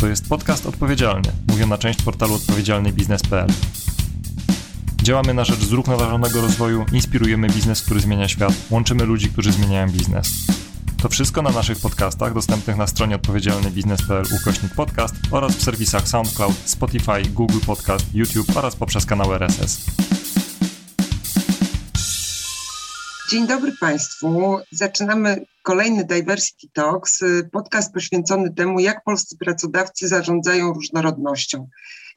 To jest podcast odpowiedzialny, mówią na część portalu odpowiedzialnybiznes.pl. Działamy na rzecz zrównoważonego rozwoju, inspirujemy biznes, który zmienia świat, łączymy ludzi, którzy zmieniają biznes. To wszystko na naszych podcastach dostępnych na stronie odpowiedzialnybiznes.pl ukośnik podcast oraz w serwisach SoundCloud, Spotify, Google Podcast, YouTube oraz poprzez kanał RSS. Dzień dobry Państwu. Zaczynamy kolejny Diversity Talks, podcast poświęcony temu, jak polscy pracodawcy zarządzają różnorodnością,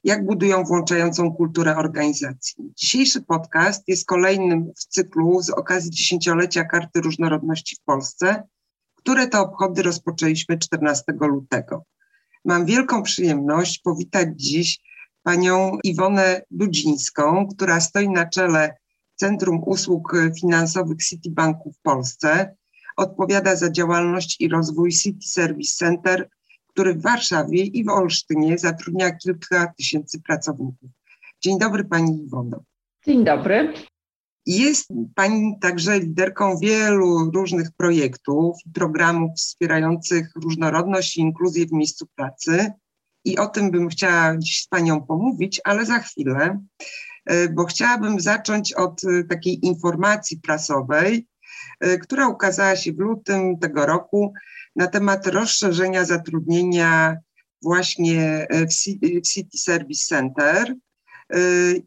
jak budują włączającą kulturę organizacji. Dzisiejszy podcast jest kolejnym w cyklu z okazji dziesięciolecia Karty Różnorodności w Polsce, które to obchody rozpoczęliśmy 14 lutego. Mam wielką przyjemność powitać dziś panią Iwonę Dudzińską, która stoi na czele Centrum Usług Finansowych Citibanku w Polsce. Odpowiada za działalność i rozwój City Service Center, który w Warszawie i w Olsztynie zatrudnia kilka tysięcy pracowników. Dzień dobry Pani Iwono. Dzień dobry. Jest Pani także liderką wielu różnych projektów i programów wspierających różnorodność i inkluzję w miejscu pracy. I o tym bym chciała dziś z Panią pomówić, ale za chwilę, e, bo chciałabym zacząć od e, takiej informacji prasowej, która ukazała się w lutym tego roku na temat rozszerzenia zatrudnienia właśnie w City Service Center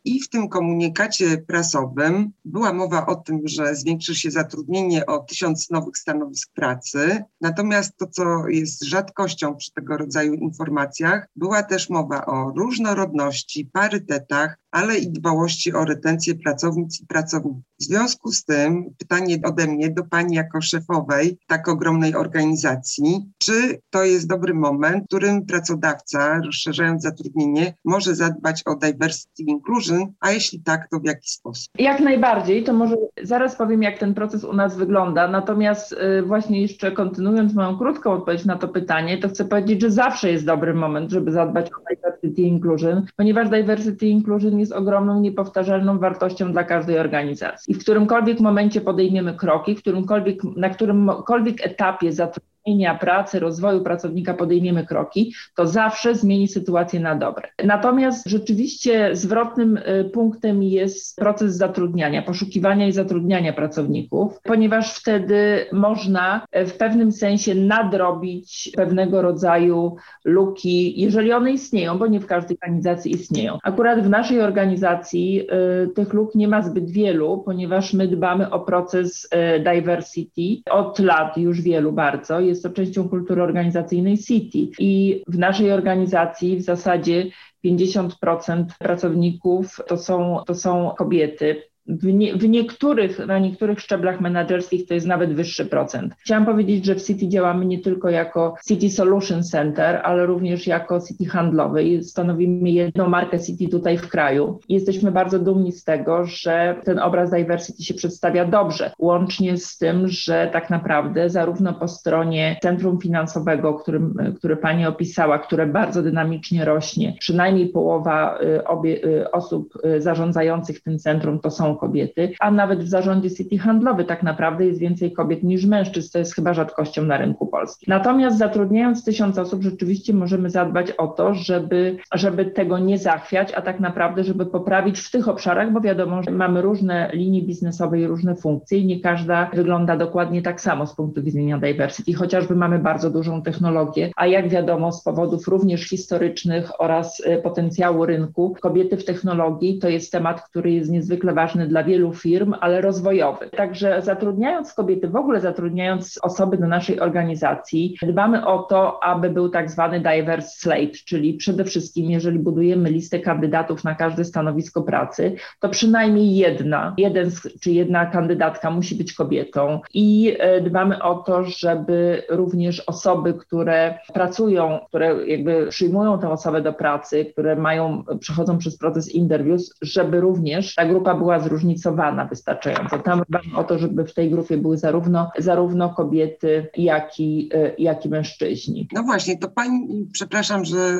i w tym komunikacie prasowym była mowa o tym, że zwiększy się zatrudnienie o tysiąc nowych stanowisk pracy. Natomiast to, co jest rzadkością przy tego rodzaju informacjach, była też mowa o różnorodności, parytetach, ale i dbałości o retencję pracownic i pracowników. W związku z tym pytanie ode mnie do Pani jako szefowej tak ogromnej organizacji, czy to jest dobry moment, w którym pracodawca, rozszerzając zatrudnienie, może zadbać o diversity inclusion, a jeśli tak, to w jaki sposób? Jak najbardziej, to może zaraz powiem, jak ten proces u nas wygląda. Natomiast y, właśnie jeszcze kontynuując moją krótką odpowiedź na to pytanie, to chcę powiedzieć, że zawsze jest dobry moment, żeby zadbać o diversity inclusion, ponieważ diversity inclusion ogromną, niepowtarzalną wartością dla każdej organizacji. I w którymkolwiek momencie podejmiemy kroki, w którymkolwiek, na którymkolwiek etapie zatrudnienia pracy, rozwoju pracownika podejmiemy kroki, to zawsze zmieni sytuację na dobre. Natomiast rzeczywiście zwrotnym y, punktem jest proces zatrudniania, poszukiwania i zatrudniania pracowników, ponieważ wtedy można w pewnym sensie nadrobić pewnego rodzaju luki, jeżeli one istnieją, bo nie w każdej organizacji istnieją. Akurat w naszej organizacji y, tych luk nie ma zbyt wielu, ponieważ my dbamy o proces y, diversity od lat już wielu bardzo. Jest jest to częścią kultury organizacyjnej City. I w naszej organizacji w zasadzie 50% pracowników to są, to są kobiety. W, nie, w, niektórych, na niektórych szczeblach menedżerskich to jest nawet wyższy procent. Chciałam powiedzieć, że w City działamy nie tylko jako City Solution Center, ale również jako City handlowy i stanowimy jedną markę City tutaj w kraju. Jesteśmy bardzo dumni z tego, że ten obraz diversity się przedstawia dobrze, łącznie z tym, że tak naprawdę zarówno po stronie centrum finansowego, którym, który Pani opisała, które bardzo dynamicznie rośnie, przynajmniej połowa y, obie, y, osób y, zarządzających tym centrum to są kobiety, a nawet w zarządzie City handlowy tak naprawdę jest więcej kobiet niż mężczyzn, to jest chyba rzadkością na rynku polskim. Natomiast zatrudniając tysiąc osób, rzeczywiście możemy zadbać o to, żeby, żeby tego nie zachwiać, a tak naprawdę, żeby poprawić w tych obszarach, bo wiadomo, że mamy różne linie biznesowe i różne funkcje i nie każda wygląda dokładnie tak samo z punktu widzenia diversity, chociażby mamy bardzo dużą technologię, a jak wiadomo z powodów również historycznych oraz y, potencjału rynku, kobiety w technologii to jest temat, który jest niezwykle ważny dla wielu firm, ale rozwojowy. Także zatrudniając kobiety, w ogóle zatrudniając osoby do naszej organizacji, dbamy o to, aby był tak zwany diverse slate, czyli przede wszystkim, jeżeli budujemy listę kandydatów na każde stanowisko pracy, to przynajmniej jedna, jeden czy jedna kandydatka musi być kobietą i e, dbamy o to, żeby również osoby, które pracują, które jakby przyjmują tę osobę do pracy, które mają, przechodzą przez proces interviews, żeby również ta grupa była zróżnicowana zróżnicowana wystarczająco. Tam dbamy o to, żeby w tej grupie były zarówno, zarówno kobiety, jak i, jak i mężczyźni. No właśnie, to pani, przepraszam, że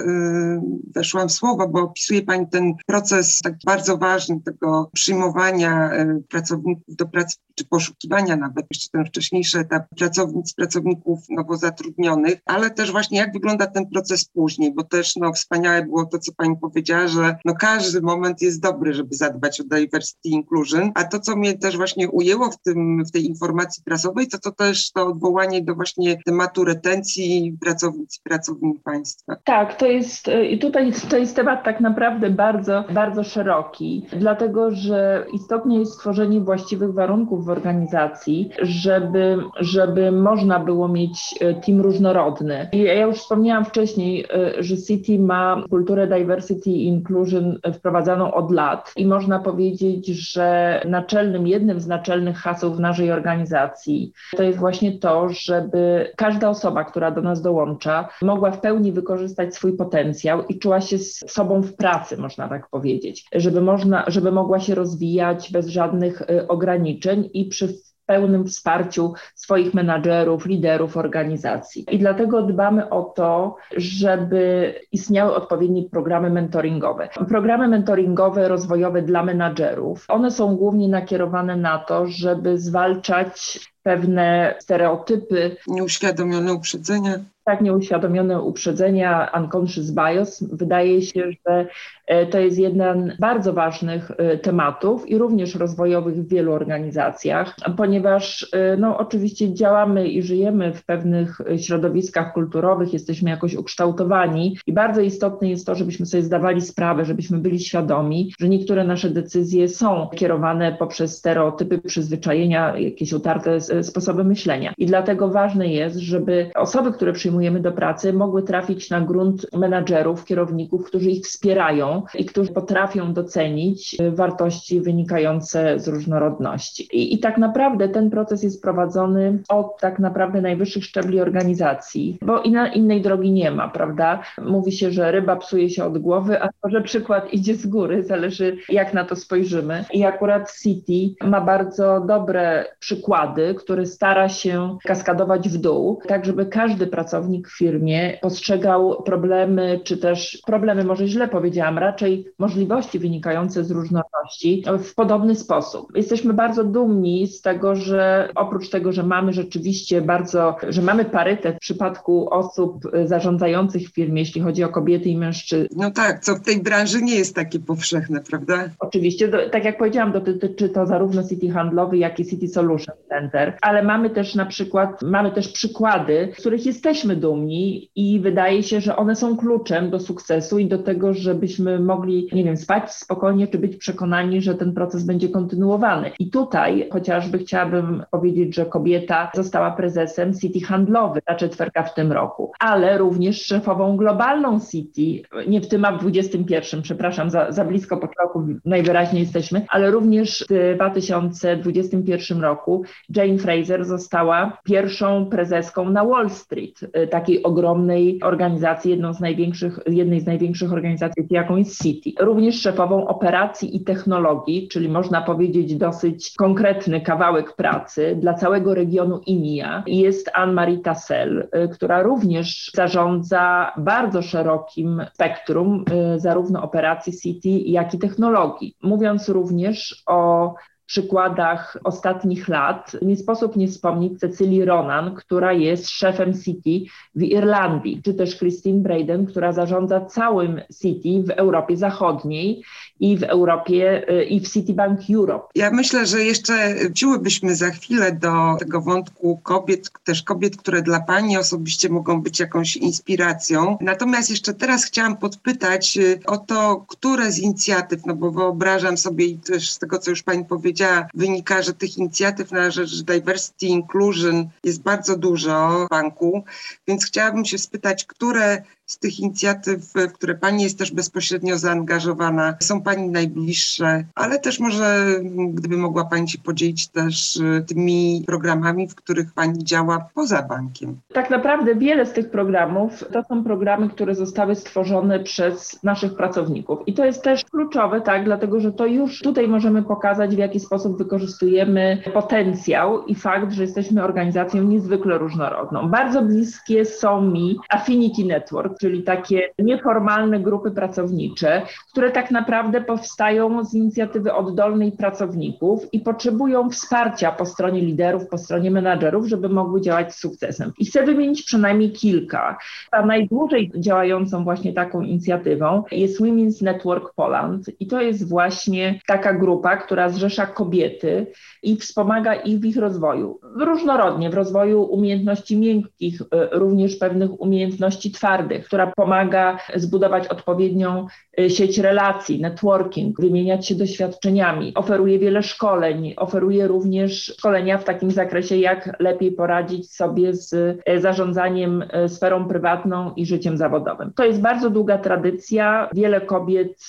weszłam w słowo, bo opisuje pani ten proces tak bardzo ważny tego przyjmowania pracowników do pracy, czy poszukiwania nawet, jeszcze ten wcześniejszy etap pracownic, pracowników nowo zatrudnionych, ale też właśnie jak wygląda ten proces później, bo też no, wspaniałe było to, co pani powiedziała, że no, każdy moment jest dobry, żeby zadbać o diversity inclusion, a to, co mnie też właśnie ujęło w, tym, w tej informacji prasowej, to to też to odwołanie do właśnie tematu retencji pracownic i pracowników państwa. Tak, to jest i tutaj to jest temat tak naprawdę bardzo, bardzo szeroki, dlatego że istotnie jest stworzenie właściwych warunków w organizacji, żeby, żeby można było mieć e, team różnorodny. I ja już wspomniałam wcześniej, e, że City ma kulturę diversity i inclusion wprowadzaną od lat i można powiedzieć, że naczelnym, jednym z naczelnych haseł w naszej organizacji to jest właśnie to, żeby każda osoba, która do nas dołącza, mogła w pełni wykorzystać swój potencjał i czuła się z sobą w pracy, można tak powiedzieć, żeby, można, żeby mogła się rozwijać bez żadnych e, ograniczeń i przy pełnym wsparciu swoich menadżerów, liderów organizacji. I dlatego dbamy o to, żeby istniały odpowiednie programy mentoringowe. Programy mentoringowe, rozwojowe dla menadżerów, one są głównie nakierowane na to, żeby zwalczać pewne stereotypy. Nieuświadomione uprzedzenia tak nieuświadomione uprzedzenia, unconscious bias. Wydaje się, że e, to jest jeden z bardzo ważnych e, tematów i również rozwojowych w wielu organizacjach, ponieważ e, no, oczywiście działamy i żyjemy w pewnych środowiskach kulturowych, jesteśmy jakoś ukształtowani i bardzo istotne jest to, żebyśmy sobie zdawali sprawę, żebyśmy byli świadomi, że niektóre nasze decyzje są kierowane poprzez stereotypy, przyzwyczajenia, jakieś utarte sposoby myślenia. I dlatego ważne jest, żeby osoby, które przyjmują przyjmujemy do pracy, mogły trafić na grunt menadżerów, kierowników, którzy ich wspierają i którzy potrafią docenić wartości wynikające z różnorodności. I, i tak naprawdę ten proces jest prowadzony od tak naprawdę najwyższych szczebli organizacji, bo inna, innej drogi nie ma, prawda? Mówi się, że ryba psuje się od głowy, a to, że przykład idzie z góry, zależy jak na to spojrzymy. I akurat City ma bardzo dobre przykłady, które stara się kaskadować w dół, tak żeby każdy pracownik pracownik w firmie postrzegał problemy, czy też problemy, może źle powiedziałam, raczej możliwości wynikające z różnorodności w podobny sposób. Jesteśmy bardzo dumni z tego, że oprócz tego, że mamy rzeczywiście bardzo, że mamy parytet w przypadku osób zarządzających w firmie, jeśli chodzi o kobiety i mężczyzn. No tak, co w tej branży nie jest takie powszechne, prawda? Oczywiście, do, tak jak powiedziałam, dotyczy to zarówno City Handlowy, jak i City Solution Center, ale mamy też na przykład, mamy też przykłady, z których jesteśmy dumni i wydaje się, że one są kluczem do sukcesu i do tego, żebyśmy mogli, nie wiem, spać spokojnie, czy być przekonani, że ten proces będzie kontynuowany. I tutaj chociażby chciałabym powiedzieć, że kobieta została prezesem City Handlowy na czetwerka w tym roku, ale również szefową globalną City, nie w tym, a w 21, przepraszam, za, za blisko po roku najwyraźniej jesteśmy, ale również w 2021 roku Jane Fraser została pierwszą prezeską na Wall Street takiej ogromnej organizacji, jedną z największych, jednej z największych organizacji, jaką jest City. Również szefową operacji i technologii, czyli można powiedzieć dosyć konkretny kawałek pracy dla całego regionu IMIA jest Anne-Marie Tassel, y, która również zarządza bardzo szerokim spektrum y, zarówno operacji City, jak i technologii. Mówiąc również o przykładach ostatnich lat nie sposób nie wspomnieć Cecylii Ronan, która jest szefem City w Irlandii, czy też Christine Braden, która zarządza całym City w Europie Zachodniej i w Europie y, i w Citibank Europe. Ja myślę, że jeszcze wróciłybyśmy za chwilę do tego wątku kobiet, też kobiet, które dla Pani osobiście mogą być jakąś inspiracją. Natomiast jeszcze teraz chciałam podpytać y, o to, które z inicjatyw, no bo wyobrażam sobie i też z tego, co już Pani powiedziała, wynika, że tych inicjatyw na rzecz diversity, inclusion jest bardzo dużo w banku, więc chciałabym się spytać, które z tych inicjatyw, w które Pani jest też bezpośrednio zaangażowana, są Pani najbliższe, ale też może gdyby mogła Pani się podzielić też y, tymi programami, w których Pani działa poza bankiem. Tak naprawdę wiele z tych programów to są programy, które zostały stworzone przez naszych pracowników. I to jest też kluczowe, tak, dlatego że to już tutaj możemy pokazać, w jaki sposób wykorzystujemy potencjał i fakt, że jesteśmy organizacją niezwykle różnorodną. Bardzo bliskie są mi Affinity Network, czyli takie nieformalne grupy pracownicze, które tak naprawdę powstają z inicjatywy oddolnej pracowników i potrzebują wsparcia po stronie liderów, po stronie menadżerów, żeby mogły działać z sukcesem. I chcę wymienić przynajmniej kilka. A najdłużej działającą właśnie taką inicjatywą jest Women's Network Poland i to jest właśnie taka grupa, która zrzesza kobiety i wspomaga ich w ich rozwoju. Różnorodnie, w rozwoju umiejętności miękkich, y, również pewnych umiejętności twardych, która pomaga zbudować odpowiednią sieć relacji, networking, wymieniać się doświadczeniami. Oferuje wiele szkoleń, oferuje również szkolenia w takim zakresie, jak lepiej poradzić sobie z y, zarządzaniem sferą prywatną i życiem zawodowym. To jest bardzo długa tradycja. Wiele kobiet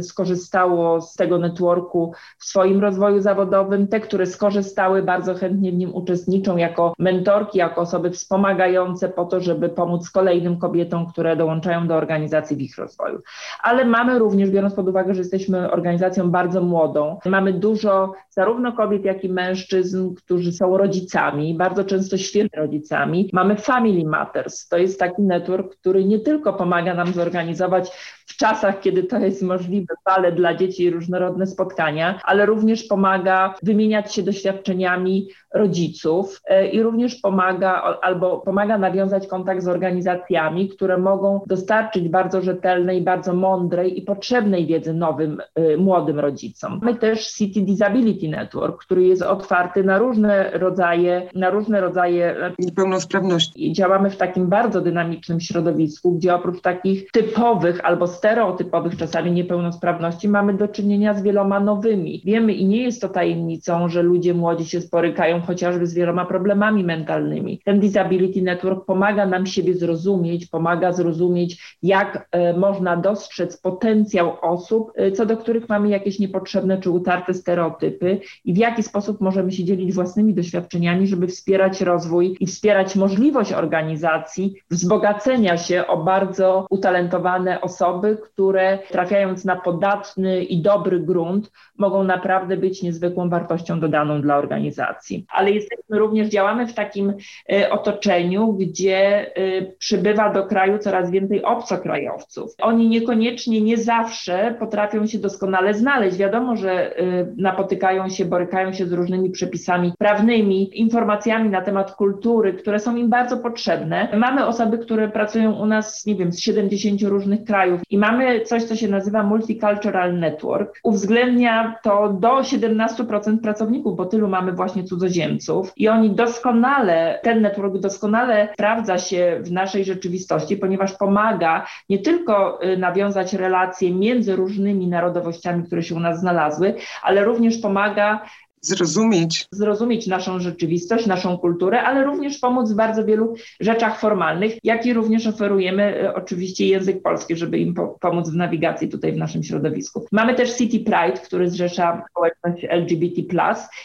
skorzystało z tego networku w swoim rozwoju zawodowym. Te, które skorzystały, bardzo chętnie w nim uczestniczą jako mentorki, jako osoby wspomagające po to, żeby pomóc kolejnym kobietom, które dołączają do organizacji w ich rozwoju. Ale mamy również, biorąc pod uwagę, że jesteśmy organizacją bardzo młodą, mamy dużo zarówno kobiet, jak i mężczyzn, którzy są rodzicami, bardzo często świetnymi rodzicami. Mamy Family Matters. To jest taki network, który nie tylko pomaga nam zorganizować w czasach, kiedy to jest możliwe, bale dla dzieci różnorodne spotkania, ale również pomaga wymieniać się doświadczeniami rodziców e, i również pomaga albo pomaga nawiązać kontakt z organizacjami, które mogą dostarczyć bardzo rzetelnej, bardzo mądrej i potrzebnej wiedzy nowym, e, młodym rodzicom. Mamy też City Disability Network, który jest otwarty na różne rodzaje, na różne rodzaje niepełnosprawności. Działamy w takim bardzo dynamicznym środowisku, gdzie oprócz takich typowych albo stereotypowych czasami niepełnosprawności mamy do czynienia z wieloma nowymi. Wiemy i nie jest to tajemnicą, że ludzie młodzi się sporykają chociażby z wieloma problemami mentalnymi. Ten Disability Network pomaga nam siebie zrozumieć, pomaga zrozumieć, jak e, można dostrzec potencjał osób, e, co do których mamy jakieś niepotrzebne czy utarte stereotypy i w jaki sposób możemy się dzielić własnymi doświadczeniami, żeby wspierać rozwój i wspierać możliwość organizacji wzbogacenia się o bardzo utalentowane osoby, które trafiając na podatny i dobry grunt, mogą naprawdę być niezwykłą wartością dodaną dla organizacji ale jesteśmy również, działamy w takim e, otoczeniu, gdzie e, przybywa do kraju coraz więcej obcokrajowców. Oni niekoniecznie, nie zawsze potrafią się doskonale znaleźć. Wiadomo, że e, napotykają się, borykają się z różnymi przepisami prawnymi, informacjami na temat kultury, które są im bardzo potrzebne. Mamy osoby, które pracują u nas, nie wiem, z 70 różnych krajów i mamy coś, co się nazywa Multicultural Network. Uwzględnia to do 17% pracowników, bo tylu mamy właśnie cudzoziemców cudzoziemców i oni doskonale, ten network doskonale sprawdza się w naszej rzeczywistości, ponieważ pomaga nie tylko y, nawiązać relacje między różnymi narodowościami, które się u nas znalazły, ale również pomaga zrozumieć. Zrozumieć naszą rzeczywistość, naszą kulturę, ale również pomóc w bardzo wielu rzeczach formalnych, jak i również oferujemy e, oczywiście język polski, żeby im po pomóc w nawigacji tutaj w naszym środowisku. Mamy też City Pride, który zrzesza społeczność LGBT+,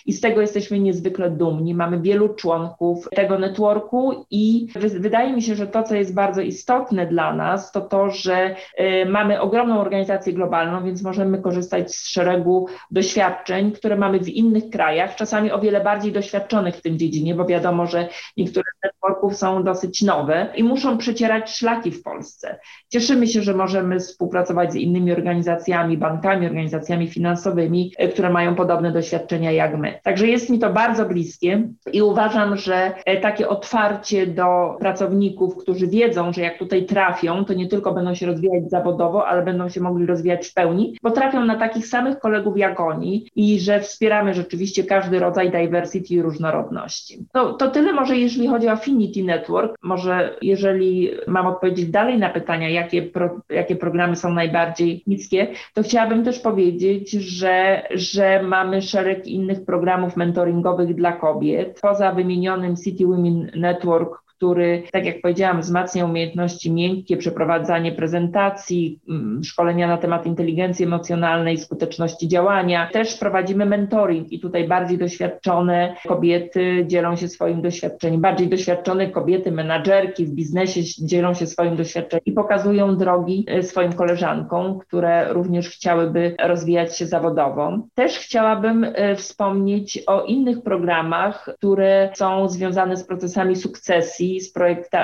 i z tego jesteśmy niezwykle dumni. Mamy wielu członków tego networku i wydaje mi się, że to, co jest bardzo istotne dla nas, to to, że y, mamy ogromną organizację globalną, więc możemy korzystać z szeregu doświadczeń, które mamy w innych krajach, czasami o wiele bardziej doświadczonych w tym dziedzinie, bo wiadomo, że niektóre z networków są dosyć nowe i muszą przecierać szlaki w Polsce. Cieszymy się, że możemy współpracować z innymi organizacjami, bankami, organizacjami finansowymi, e, które mają podobne doświadczenia jak my. Także jest mi to bardzo bliskie i uważam, że e, takie otwarcie do pracowników, którzy wiedzą, że jak tutaj trafią, to nie tylko będą się rozwijać zawodowo, ale będą się mogli rozwijać w pełni, bo trafią na takich samych kolegów jak oni i że wspieramy rzeczywiście oczywiście każdy rodzaj diversity i różnorodności. To, to tyle może jeżeli chodzi o Affinity Network. Może jeżeli mam odpowiedzieć dalej na pytania, jakie, pro, jakie programy są najbardziej niskie, to chciałabym też powiedzieć, że, że mamy szereg innych programów mentoringowych dla kobiet. Poza wymienionym City Women Network, który, tak jak powiedziałam, wzmacnia umiejętności miękkie, przeprowadzanie prezentacji, mm, szkolenia na temat inteligencji emocjonalnej, skuteczności działania. Też prowadzimy mentoring i tutaj bardziej doświadczone kobiety dzielą się swoim doświadczeniem, bardziej doświadczone kobiety, menadżerki w biznesie dzielą się swoim doświadczeniem i pokazują drogi e, swoim koleżankom, które również chciałyby rozwijać się zawodowo. Też chciałabym e, wspomnieć o innych programach, które są związane z procesami sukcesji, z,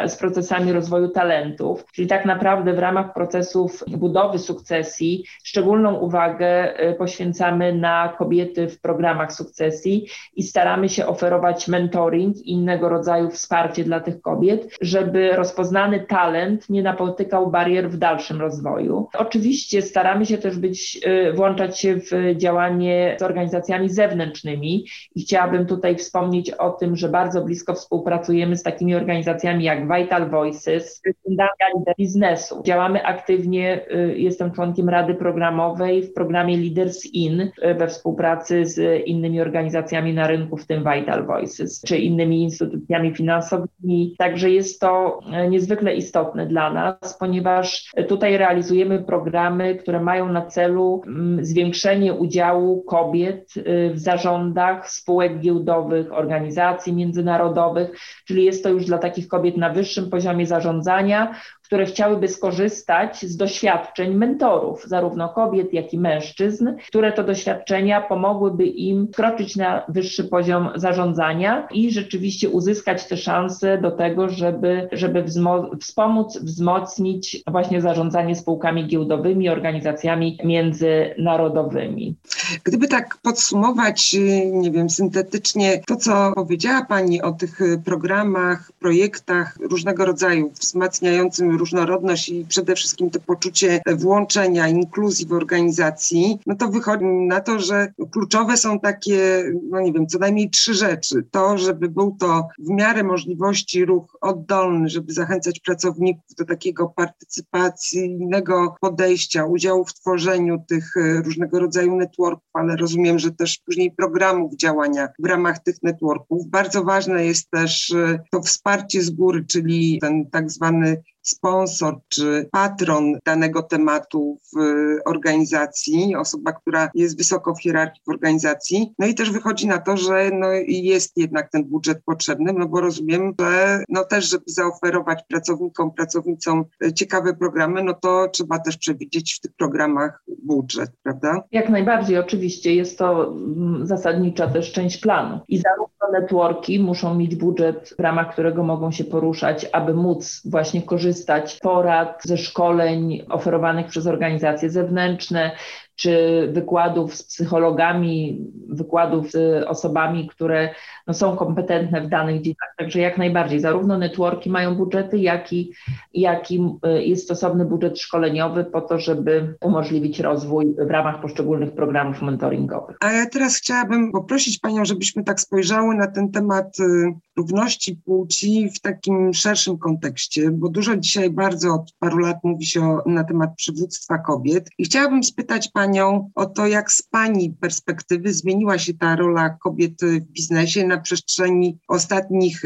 z procesami rozwoju talentów, czyli tak naprawdę w ramach procesów budowy sukcesji szczególną uwagę e, poświęcamy na kobiety w programach sukcesji i staramy się oferować mentoring, innego rodzaju wsparcie dla tych kobiet, żeby rozpoznany talent nie napotykał barier w dalszym rozwoju. Oczywiście staramy się też być, e, włączać się w działanie z organizacjami zewnętrznymi i chciałabym tutaj wspomnieć o tym, że bardzo blisko współpracujemy z takimi organizacjami jak Vital Voices, Biznesu. Działamy aktywnie, y, jestem członkiem Rady Programowej w programie Leaders In y, we współpracy z innymi organizacjami na rynku, w tym Vital Voices, czy innymi instytucjami finansowymi. Także jest to y, niezwykle istotne dla nas, ponieważ tutaj realizujemy programy, które mają na celu mm, zwiększenie udziału kobiet w zarządach spółek giełdowych, organizacji międzynarodowych, czyli jest to już dla takich kobiet na wyższym poziomie zarządzania, które chciałyby skorzystać z doświadczeń mentorów, zarówno kobiet, jak i mężczyzn, które to doświadczenia pomogłyby im kroczyć na wyższy poziom zarządzania i rzeczywiście uzyskać te szanse do tego, żeby, żeby wspomóc, wzmocnić właśnie zarządzanie spółkami giełdowymi, organizacjami międzynarodowymi. Gdyby tak podsumować, nie wiem, syntetycznie to, co powiedziała Pani o tych programach, projektach różnego rodzaju wzmacniającym różnorodność i przede wszystkim to poczucie włączenia, inkluzji w organizacji, no to wychodzi na to, że kluczowe są takie, no nie wiem, co najmniej trzy rzeczy. To, żeby był to w miarę możliwości ruch oddolny, żeby zachęcać pracowników do takiego partycypacyjnego podejścia, udziału w tworzeniu tych e, różnego rodzaju networków, ale rozumiem, że też później programów działania w ramach tych networków. Bardzo ważne jest też e, to wsparcie z góry, czyli ten tak zwany sponsor czy patron danego tematu w organizacji, osoba, która jest wysoko w hierarchii w organizacji. No i też wychodzi na to, że no jest jednak ten budżet potrzebny, no bo rozumiem, że no też, żeby zaoferować pracownikom, pracownicom ciekawe programy, no to trzeba też przewidzieć w tych programach budżet, prawda? Jak najbardziej, oczywiście. Jest to mm, zasadnicza też część planu. I zarówno networki muszą mieć budżet, w ramach którego mogą się poruszać, aby móc właśnie korzystać korzystać porad ze szkoleń oferowanych przez organizacje zewnętrzne, czy wykładów z psychologami, wykładów z osobami, które no, są kompetentne w danych dziedzinach. Także jak najbardziej, zarówno networki mają budżety, jak i, jak i y, jest stosowny budżet szkoleniowy po to, żeby umożliwić rozwój w ramach poszczególnych programów mentoringowych. A ja teraz chciałabym poprosić Panią, żebyśmy tak spojrzały na ten temat y, równości płci w takim szerszym kontekście, bo dużo dzisiaj bardzo od paru lat mówi się o, na temat przywództwa kobiet. I chciałabym spytać Panią o to, jak z Pani perspektywy zmieniła się ta rola kobiet w biznesie na przestrzeni ostatnich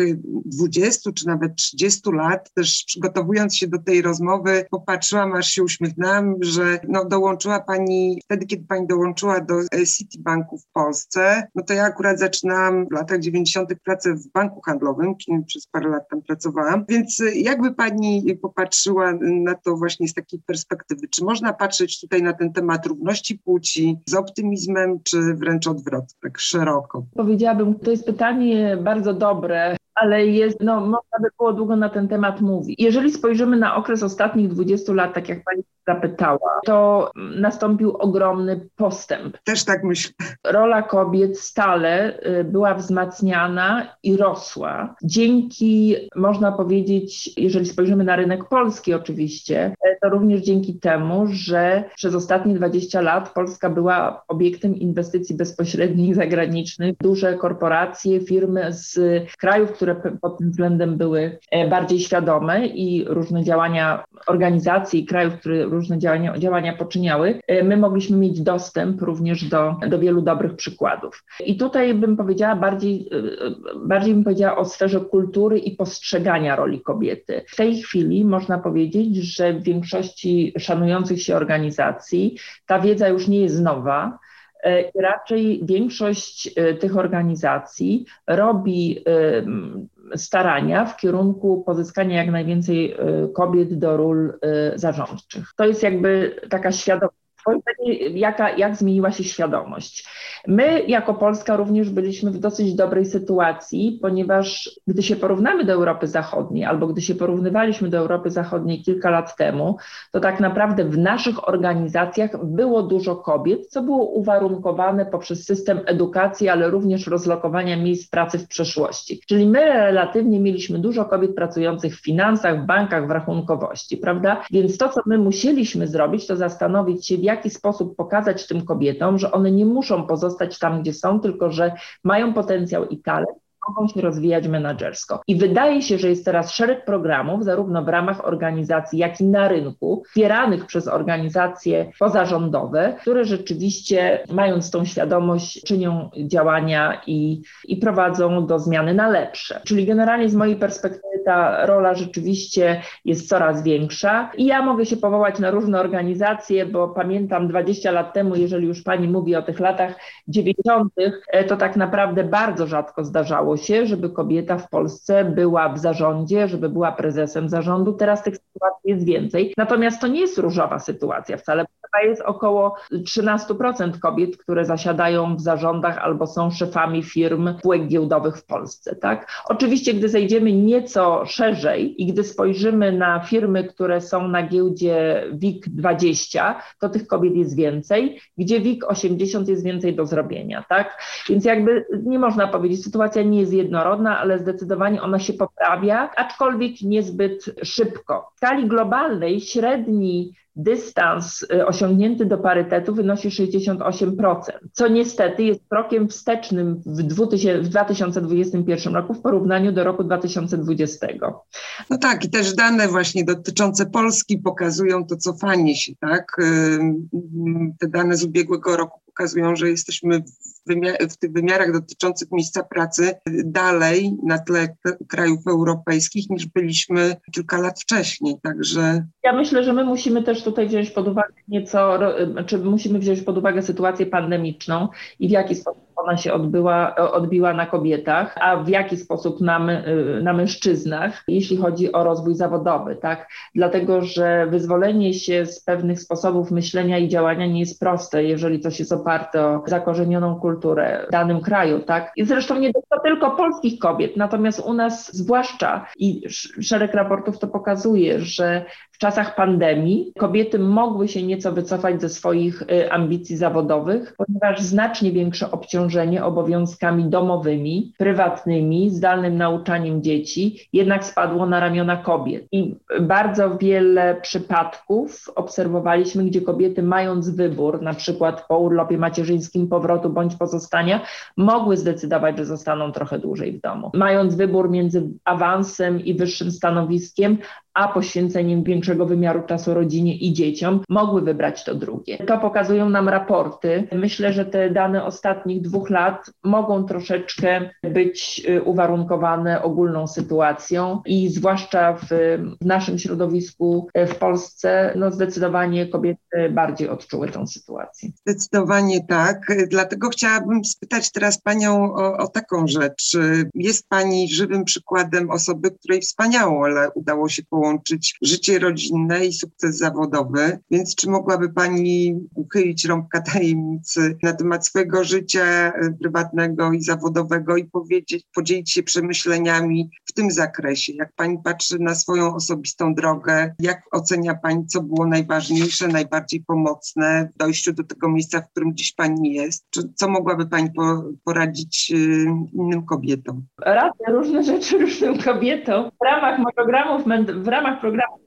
20 czy nawet 30 lat. Też przygotowując się do tej rozmowy, popatrzyłam, aż się uśmiechnęłam, że no, dołączyła Pani, wtedy kiedy Pani dołączyła do Citibanku w Polsce, no to ja akurat zaczynałam w latach 90. pracę w banku handlowym, przez parę lat tam pracowałam. Więc y, jakby Pani popatrzyła na to właśnie z takiej perspektywy? Czy można patrzeć tutaj na ten temat równości płci z optymizmem, czy wręcz odwrotnie, tak szeroko? Powiedziałabym, to jest pytanie bardzo dobre ale jest, no, można by było długo na ten temat mówić. Jeżeli spojrzymy na okres ostatnich 20 lat, tak jak Pani zapytała, to nastąpił ogromny postęp. Też tak myślę. Rola kobiet stale y, była wzmacniana i rosła. Dzięki, można powiedzieć, jeżeli spojrzymy na rynek polski oczywiście, y, to również dzięki temu, że przez ostatnie 20 lat Polska była obiektem inwestycji bezpośrednich zagranicznych. Duże korporacje, firmy z krajów, które pod tym względem były e, bardziej świadome i różne działania organizacji krajów, które różne działania, działania poczyniały, my mogliśmy mieć dostęp również do, do wielu dobrych przykładów. I tutaj bym powiedziała bardziej, bardziej bym powiedziała o sferze kultury i postrzegania roli kobiety. W tej chwili można powiedzieć, że w większości szanujących się organizacji ta wiedza już nie jest nowa. E, raczej większość e, tych organizacji robi e, starania w kierunku pozyskania jak najwięcej kobiet do ról zarządczych. To jest jakby taka świadomość jaka, jak zmieniła się świadomość. My jako Polska również byliśmy w dosyć dobrej sytuacji, ponieważ gdy się porównamy do Europy Zachodniej, albo gdy się porównywaliśmy do Europy Zachodniej kilka lat temu, to tak naprawdę w naszych organizacjach było dużo kobiet, co było uwarunkowane poprzez system edukacji, ale również rozlokowania miejsc pracy w przeszłości. Czyli my relatywnie mieliśmy dużo kobiet pracujących w finansach, w bankach, w rachunkowości, prawda? Więc to, co my musieliśmy zrobić, to zastanowić się, w jaki sposób pokazać tym kobietom, że one nie muszą pozostać tam, gdzie są, tylko że mają potencjał i talent mogą się rozwijać menedżersko. I wydaje się, że jest teraz szereg programów, zarówno w ramach organizacji, jak i na rynku, wspieranych przez organizacje pozarządowe, które rzeczywiście, mając tą świadomość, czynią działania i, i prowadzą do zmiany na lepsze. Czyli generalnie z mojej perspektywy ta rola rzeczywiście jest coraz większa. I ja mogę się powołać na różne organizacje, bo pamiętam 20 lat temu, jeżeli już pani mówi o tych latach 90., e, to tak naprawdę bardzo rzadko zdarzało się, żeby kobieta w Polsce była w zarządzie, żeby była prezesem zarządu. Teraz tych sytuacji jest więcej. Natomiast to nie jest różowa sytuacja wcale. Chyba jest około 13% kobiet, które zasiadają w zarządach albo są szefami firm spółek giełdowych w Polsce. Tak? Oczywiście, gdy zejdziemy nieco szerzej i gdy spojrzymy na firmy, które są na giełdzie WIG 20, to tych kobiet jest więcej, gdzie WIG 80 jest więcej do zrobienia. Tak? Więc jakby nie można powiedzieć, sytuacja nie jest jednorodna, ale zdecydowanie ona się poprawia, aczkolwiek niezbyt szybko. W skali globalnej średni dystans y, osiągnięty do parytetu wynosi 68%, co niestety jest krokiem wstecznym w 2021 roku w porównaniu do roku 2020. No tak, i też dane właśnie dotyczące Polski pokazują to cofanie się, tak? Te dane z ubiegłego roku pokazują, że jesteśmy w, tych wymiarach dotyczących miejsca pracy dalej na tle krajów europejskich niż byliśmy kilka lat wcześniej. Także. Ja myślę, że my musimy też tutaj wziąć pod uwagę nieco, czy musimy wziąć pod uwagę sytuację pandemiczną i w jaki sposób ona się odbyła, odbiła na kobietach, a w jaki sposób na, na mężczyznach, jeśli chodzi o rozwój zawodowy, tak? Dlatego, że wyzwolenie się z pewnych sposobów myślenia i działania nie jest proste, jeżeli coś jest oparte o zakorzenioną kulturę w danym kraju, tak? I zresztą nie to tylko polskich kobiet, natomiast u nas zwłaszcza i szereg raportów to pokazuje, że czasach pandemii kobiety mogły się nieco wycofać ze swoich y, ambicji zawodowych, ponieważ znacznie większe obciążenie obciążenie obowiązkami domowymi, prywatnymi, zdalnym nauczaniem dzieci, jednak spadło na ramiona kobiet. I bardzo wiele przypadków obserwowaliśmy, gdzie kobiety mając wybór, na przykład po urlopie macierzyńskim powrotu bądź pozostania, mogły zdecydować, że zostaną trochę dłużej w domu. Mając wybór między awansem i wyższym stanowiskiem, a poświęceniem większego wymiaru czasu rodzinie i dzieciom, mogły wybrać to drugie. To pokazują nam raporty. Myślę, że te dane ostatnich dwóch lat mogą troszeczkę być y, uwarunkowane ogólną sytuacją i zwłaszcza w, w naszym środowisku y, w Polsce, no zdecydowanie kobiety bardziej odczuły tą sytuację. Zdecydowanie tak. Dlatego chciałabym spytać teraz Panią o, o taką rzecz. Jest Pani żywym przykładem osoby, której wspaniało, ale udało się połączyć połączyć życie rodzinne i sukces zawodowy. Więc czy mogłaby Pani uchylić rąbka tajemnicy na temat swojego życia e, prywatnego i zawodowego i powiedzieć, podzielić się przemyśleniami w tym zakresie? Jak Pani patrzy na swoją osobistą drogę, jak ocenia Pani, co było najważniejsze, najbardziej pomocne w dojściu do tego miejsca, w którym dziś Pani jest? Czy, co mogłaby Pani po, poradzić e, innym kobietom? Radzę różne rzeczy różnym kobietom. W ramach monogramów, w ramach programu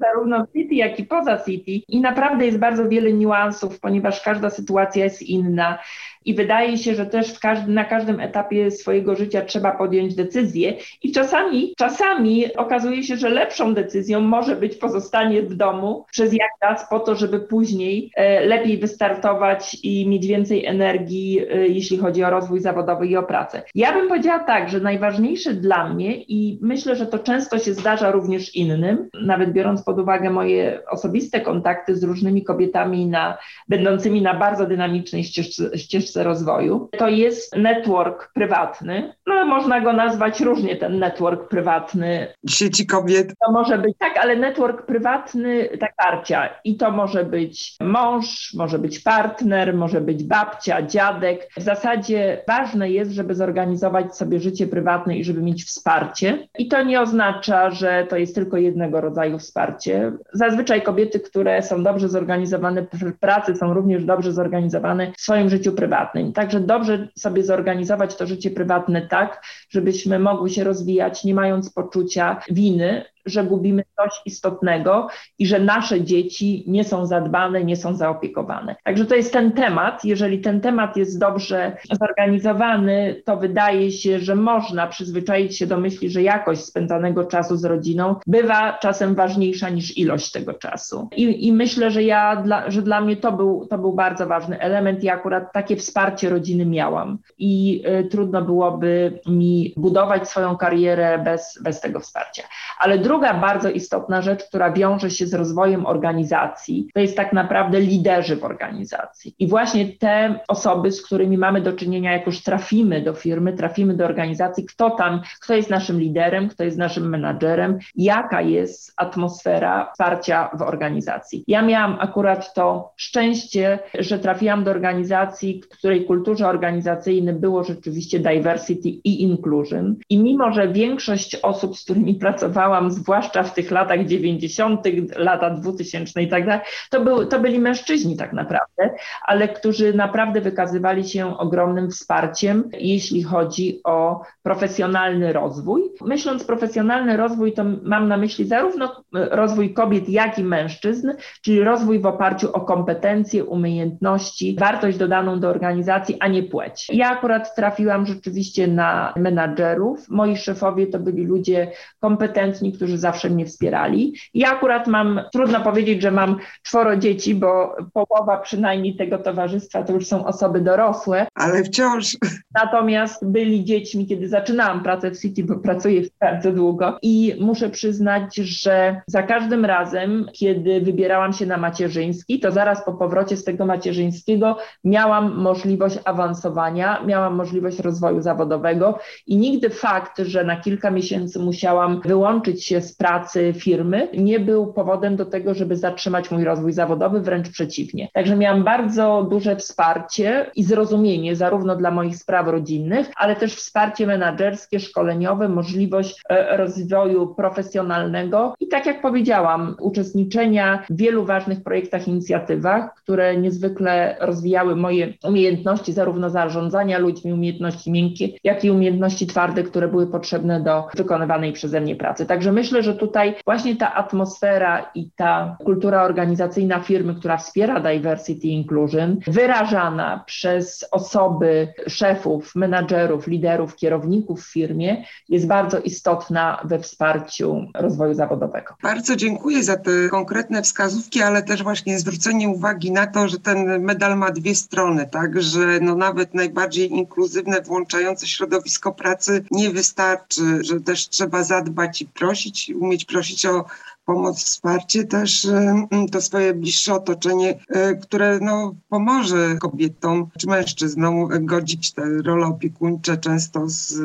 zarówno w City, jak i poza City. I naprawdę jest bardzo wiele niuansów, ponieważ każda sytuacja jest inna. I wydaje się, że też każdy, na każdym etapie swojego życia trzeba podjąć decyzję i czasami, czasami okazuje się, że lepszą decyzją może być pozostanie w domu przez jak czas po to, żeby później e, lepiej wystartować i mieć więcej energii, e, jeśli chodzi o rozwój zawodowy i o pracę. Ja bym powiedziała tak, że najważniejsze dla mnie i myślę, że to często się zdarza również innym, nawet biorąc pod uwagę moje osobiste kontakty z różnymi kobietami na, będącymi na bardzo dynamicznej ścieżce, ścieżce rozwoju. To jest network prywatny. No, można go nazwać różnie, ten network prywatny. Sieci kobiet. To może być tak, ale network prywatny, tak parcia. I to może być mąż, może być partner, może być babcia, dziadek. W zasadzie ważne jest, żeby zorganizować sobie życie prywatne i żeby mieć wsparcie. I to nie oznacza, że to jest tylko jednego rodzaju wsparcie. Zazwyczaj kobiety, które są dobrze zorganizowane w pracy, są również dobrze zorganizowane w swoim życiu prywatnym. Także dobrze sobie zorganizować to życie prywatne tak, żebyśmy mogły się rozwijać, nie mając poczucia winy, że gubimy coś istotnego i że nasze dzieci nie są zadbane, nie są zaopiekowane. Także to jest ten temat. Jeżeli ten temat jest dobrze zorganizowany, to wydaje się, że można przyzwyczaić się do myśli, że jakość spędzanego czasu z rodziną bywa czasem ważniejsza niż ilość tego czasu. I, i myślę, że ja, dla, że dla mnie to był, to był bardzo ważny element i akurat takie wsparcie rodziny miałam. I y, trudno byłoby mi budować swoją karierę bez, bez tego wsparcia. Ale druga bardzo istotna rzecz, która wiąże się z rozwojem organizacji, to jest tak naprawdę liderzy w organizacji. I właśnie te osoby, z którymi mamy do czynienia, jak już trafimy do firmy, trafimy do organizacji, kto tam, kto jest naszym liderem, kto jest naszym menadżerem, jaka jest atmosfera wsparcia w organizacji. Ja miałam akurat to szczęście, że trafiłam do organizacji, której kulturze organizacyjnej było rzeczywiście diversity i inclusion. I mimo, że większość osób, z którymi pracowałam, zwłaszcza w tych latach 90., lata 2000 i tak dalej, to, był, to byli mężczyźni tak naprawdę, ale którzy naprawdę wykazywali się ogromnym wsparciem, jeśli chodzi o profesjonalny rozwój. Myśląc profesjonalny rozwój, to mam na myśli zarówno rozwój kobiet, jak i mężczyzn, czyli rozwój w oparciu o kompetencje, umiejętności, wartość dodaną do organizacji, a nie płeć. Ja akurat trafiłam rzeczywiście na menadżerów. Moi szefowie to byli ludzie kompetentni, którzy zawsze mnie wspierali. Ja akurat mam, trudno powiedzieć, że mam czworo dzieci, bo połowa przynajmniej tego towarzystwa to już są osoby dorosłe. Ale wciąż. Natomiast byli dziećmi, kiedy zaczynałam pracę w City, bo pracuję bardzo długo i muszę przyznać, że za każdym razem, kiedy wybierałam się na macierzyński, to zaraz po powrocie z tego macierzyńskiego miałam możliwość awansowania, miałam możliwość rozwoju zawodowego i nigdy fakt, że na kilka miesięcy musiałam wyłączyć się z pracy firmy, nie był powodem do tego, żeby zatrzymać mój rozwój zawodowy, wręcz przeciwnie. Także miałam bardzo duże wsparcie i zrozumienie zarówno dla moich spraw rodzinnych, ale też wsparcie menedżerskie, szkoleniowe, możliwość e, rozwoju profesjonalnego i tak jak powiedziałam, uczestniczenia w wielu ważnych projektach, inicjatywach, które niezwykle rozwijały moje umiejętności zarówno zarządzania ludźmi, umiejętności miękkie, jak i umiejętności twarde, które były potrzebne do wykonywanej przeze mnie pracy. Także myślę, że tutaj właśnie ta atmosfera i ta kultura organizacyjna firmy, która wspiera diversity inclusion, wyrażana przez osoby, szefów, menadżerów, liderów, kierowników w firmie, jest bardzo istotna we wsparciu rozwoju zawodowego. Bardzo dziękuję za te konkretne wskazówki, ale też właśnie zwrócenie uwagi na to, że ten medal ma dwie strony, tak, że no nawet najbardziej inkluzywne, włączające środowisko pracy nie wystarczy, że też trzeba zadbać i prosić, umieć prosić o pomoc, wsparcie, też to swoje bliższe otoczenie, e, które no, pomoże kobietom czy mężczyznom godzić te role opiekuńcze często z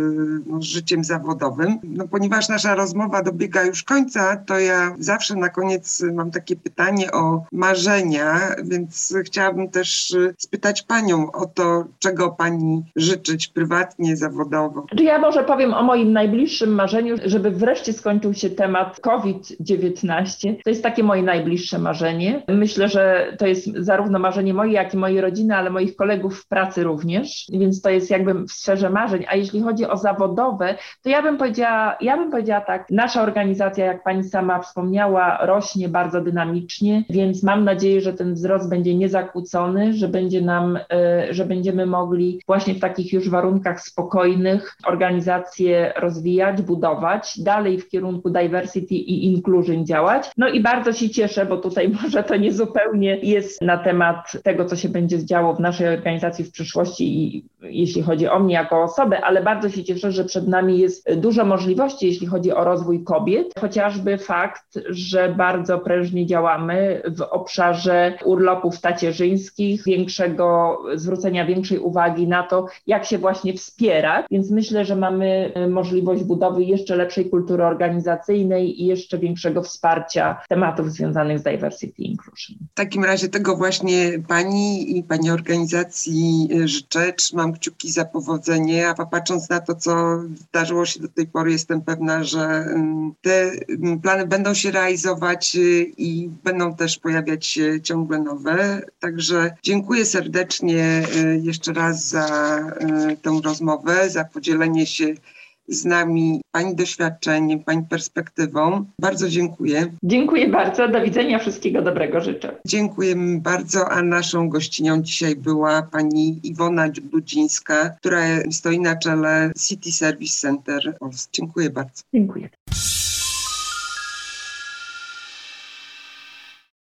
no, życiem zawodowym. No, ponieważ nasza rozmowa dobiega już końca, to ja zawsze na koniec mam takie pytanie o marzenia, więc chciałabym też spytać Panią o to, czego Pani życzyć prywatnie, zawodowo. Ja może powiem o moim najbliższym marzeniu, żeby wreszcie skończył się temat COVID-19 19. To jest takie moje najbliższe marzenie. Myślę, że to jest zarówno marzenie moje, jak i mojej rodziny, ale moich kolegów w pracy również, więc to jest jakby w sferze marzeń. A jeśli chodzi o zawodowe, to ja bym powiedziała, ja bym powiedziała tak, nasza organizacja, jak pani sama wspomniała, rośnie bardzo dynamicznie, więc mam nadzieję, że ten wzrost będzie niezakłócony, że będzie nam, e, że będziemy mogli właśnie w takich już warunkach spokojnych organizację rozwijać, budować, dalej w kierunku diversity i inclusion działać. No i bardzo się cieszę, bo tutaj może to nie zupełnie jest na temat tego, co się będzie działo w naszej organizacji w przyszłości i jeśli chodzi o mnie jako osobę, ale bardzo się cieszę, że przed nami jest dużo możliwości, jeśli chodzi o rozwój kobiet. Chociażby fakt, że bardzo prężnie działamy w obszarze urlopów tacierzyńskich, większego zwrócenia większej uwagi na to, jak się właśnie wspierać. Więc myślę, że mamy możliwość budowy jeszcze lepszej kultury organizacyjnej i jeszcze większego wsparcia tematów związanych z diversity inclusion. W takim razie tego właśnie pani i pani organizacji życzę. Trzymam kciuki za powodzenie, a patrząc na to, co zdarzyło się do tej pory, jestem pewna, że mm, te mm, plany będą się realizować y, i będą też pojawiać się ciągle nowe. Także dziękuję serdecznie y, jeszcze raz za y, tę rozmowę, za podzielenie się z nami Pani doświadczeniem, Pani perspektywą. Bardzo dziękuję. Dziękuję bardzo. Do widzenia. Wszystkiego dobrego życzę. Dziękujemy bardzo, a naszą gościnią dzisiaj była Pani Iwona Dudzińska, która stoi na czele City Service Center Polski. Dziękuję bardzo. Dziękuję.